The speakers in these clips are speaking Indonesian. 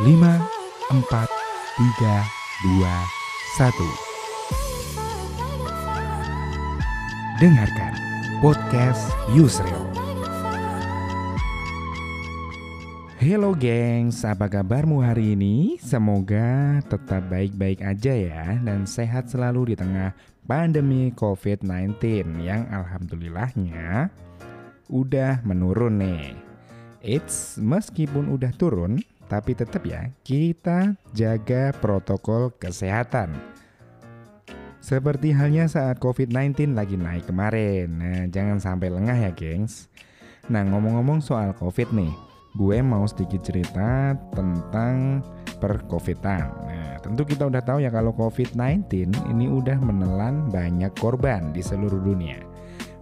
5, 4, 3, 2, 1 Dengarkan podcast Yusril Halo gengs, apa kabarmu hari ini? Semoga tetap baik-baik aja ya dan sehat selalu di tengah pandemi COVID-19 yang alhamdulillahnya udah menurun nih. It's meskipun udah turun, tapi tetap ya kita jaga protokol kesehatan. Seperti halnya saat COVID-19 lagi naik kemarin. Nah, jangan sampai lengah ya, gengs. Nah, ngomong-ngomong soal COVID nih, gue mau sedikit cerita tentang per-covidan. Nah, tentu kita udah tahu ya kalau COVID-19 ini udah menelan banyak korban di seluruh dunia.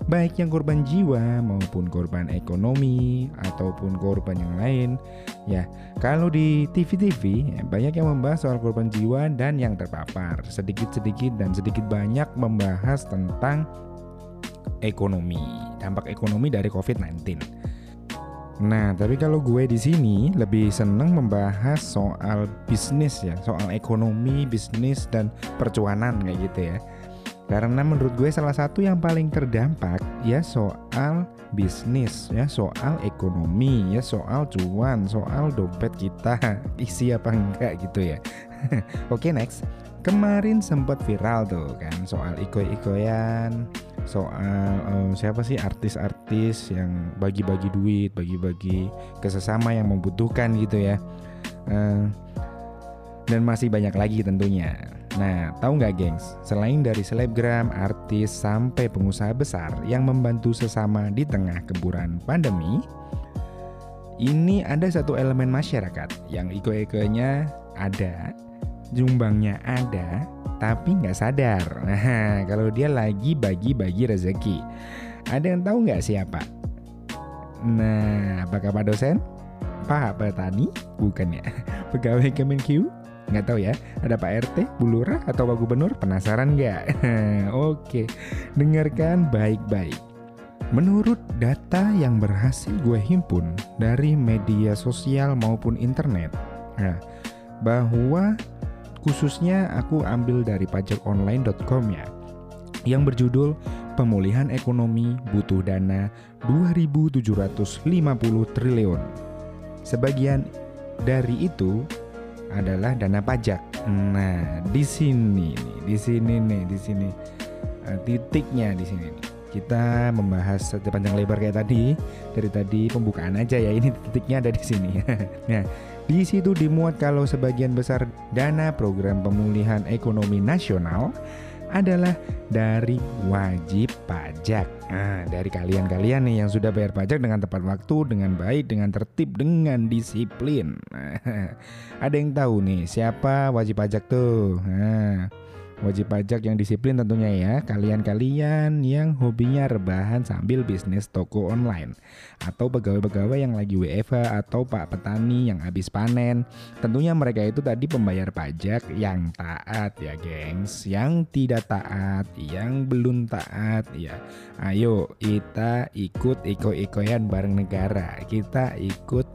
Baik yang korban jiwa maupun korban ekonomi ataupun korban yang lain. Ya, kalau di TV-TV ya, banyak yang membahas soal korban jiwa dan yang terpapar. Sedikit-sedikit dan sedikit banyak membahas tentang ekonomi, dampak ekonomi dari COVID-19. Nah, tapi kalau gue di sini lebih seneng membahas soal bisnis ya, soal ekonomi, bisnis dan percuanan kayak gitu ya. Karena menurut gue salah satu yang paling terdampak ya soal bisnis ya, soal ekonomi ya, soal cuan, soal dompet kita isi apa enggak gitu ya. Oke, next. Kemarin sempat viral tuh kan soal iko-ikoyan, soal uh, siapa sih artis-artis yang bagi-bagi duit, bagi-bagi ke sesama yang membutuhkan gitu ya. Uh, dan masih banyak lagi tentunya. Nah, tahu nggak gengs? Selain dari selebgram, artis, sampai pengusaha besar yang membantu sesama di tengah keburan pandemi, ini ada satu elemen masyarakat yang iko-ikonya ada jumbangnya ada tapi nggak sadar. Nah, kalau dia lagi bagi-bagi rezeki. Ada yang tahu nggak siapa? Nah, apakah Pak dosen? Pak petani? Bukan ya. Pegawai Kemenq? Nggak tahu ya. Ada Pak RT, Bu Lurah, atau Pak Gubernur? Penasaran nggak? Oke, dengarkan baik-baik. Menurut data yang berhasil gue himpun dari media sosial maupun internet, nah, bahwa Khususnya aku ambil dari pajakonline.com ya yang berjudul Pemulihan Ekonomi Butuh Dana 2.750 triliun. Sebagian dari itu adalah dana pajak. Nah, di sini nih, di sini nih, di sini uh, titiknya di sini nih. Kita membahas panjang lebar kayak tadi dari tadi pembukaan aja ya. Ini titiknya ada di sini. nah, di situ dimuat kalau sebagian besar dana program pemulihan ekonomi nasional adalah dari wajib pajak. Nah, dari kalian-kalian nih yang sudah bayar pajak dengan tepat waktu, dengan baik, dengan tertib, dengan disiplin. ada yang tahu nih siapa wajib pajak tuh? Nah, Wajib pajak yang disiplin tentunya ya. Kalian-kalian yang hobinya rebahan sambil bisnis toko online. Atau pegawai-pegawai yang lagi WFH Atau pak petani yang habis panen. Tentunya mereka itu tadi pembayar pajak yang taat ya gengs. Yang tidak taat, yang belum taat ya. Ayo kita ikut iko-ikoyan bareng negara. Kita ikut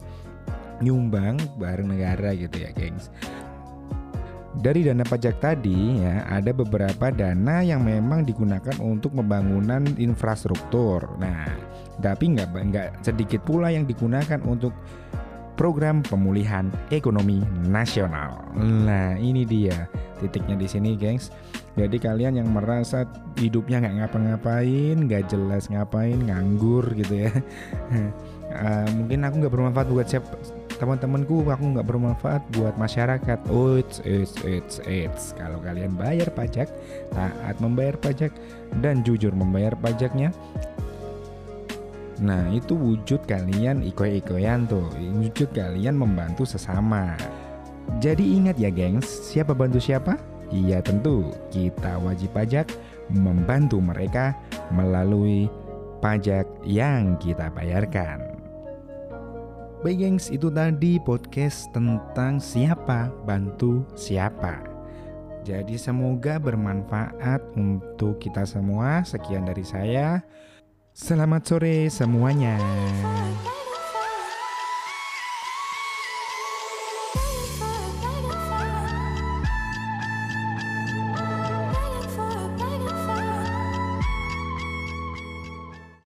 nyumbang bareng negara gitu ya gengs dari dana pajak tadi ya ada beberapa dana yang memang digunakan untuk pembangunan infrastruktur. Nah, tapi nggak nggak sedikit pula yang digunakan untuk program pemulihan ekonomi nasional. Nah, ini dia titiknya di sini, gengs. Jadi kalian yang merasa hidupnya nggak ngapa-ngapain, nggak jelas ngapain, nganggur gitu ya. uh, mungkin aku nggak bermanfaat buat siapa teman-temanku aku nggak bermanfaat buat masyarakat. Oh it's it's it's it's kalau kalian bayar pajak taat membayar pajak dan jujur membayar pajaknya. Nah itu wujud kalian iko-ikoyan tuh. Wujud kalian membantu sesama. Jadi ingat ya gengs siapa bantu siapa? Iya tentu. Kita wajib pajak membantu mereka melalui pajak yang kita bayarkan. Baik gengs, itu tadi podcast tentang siapa bantu siapa. Jadi semoga bermanfaat untuk kita semua. Sekian dari saya. Selamat sore semuanya.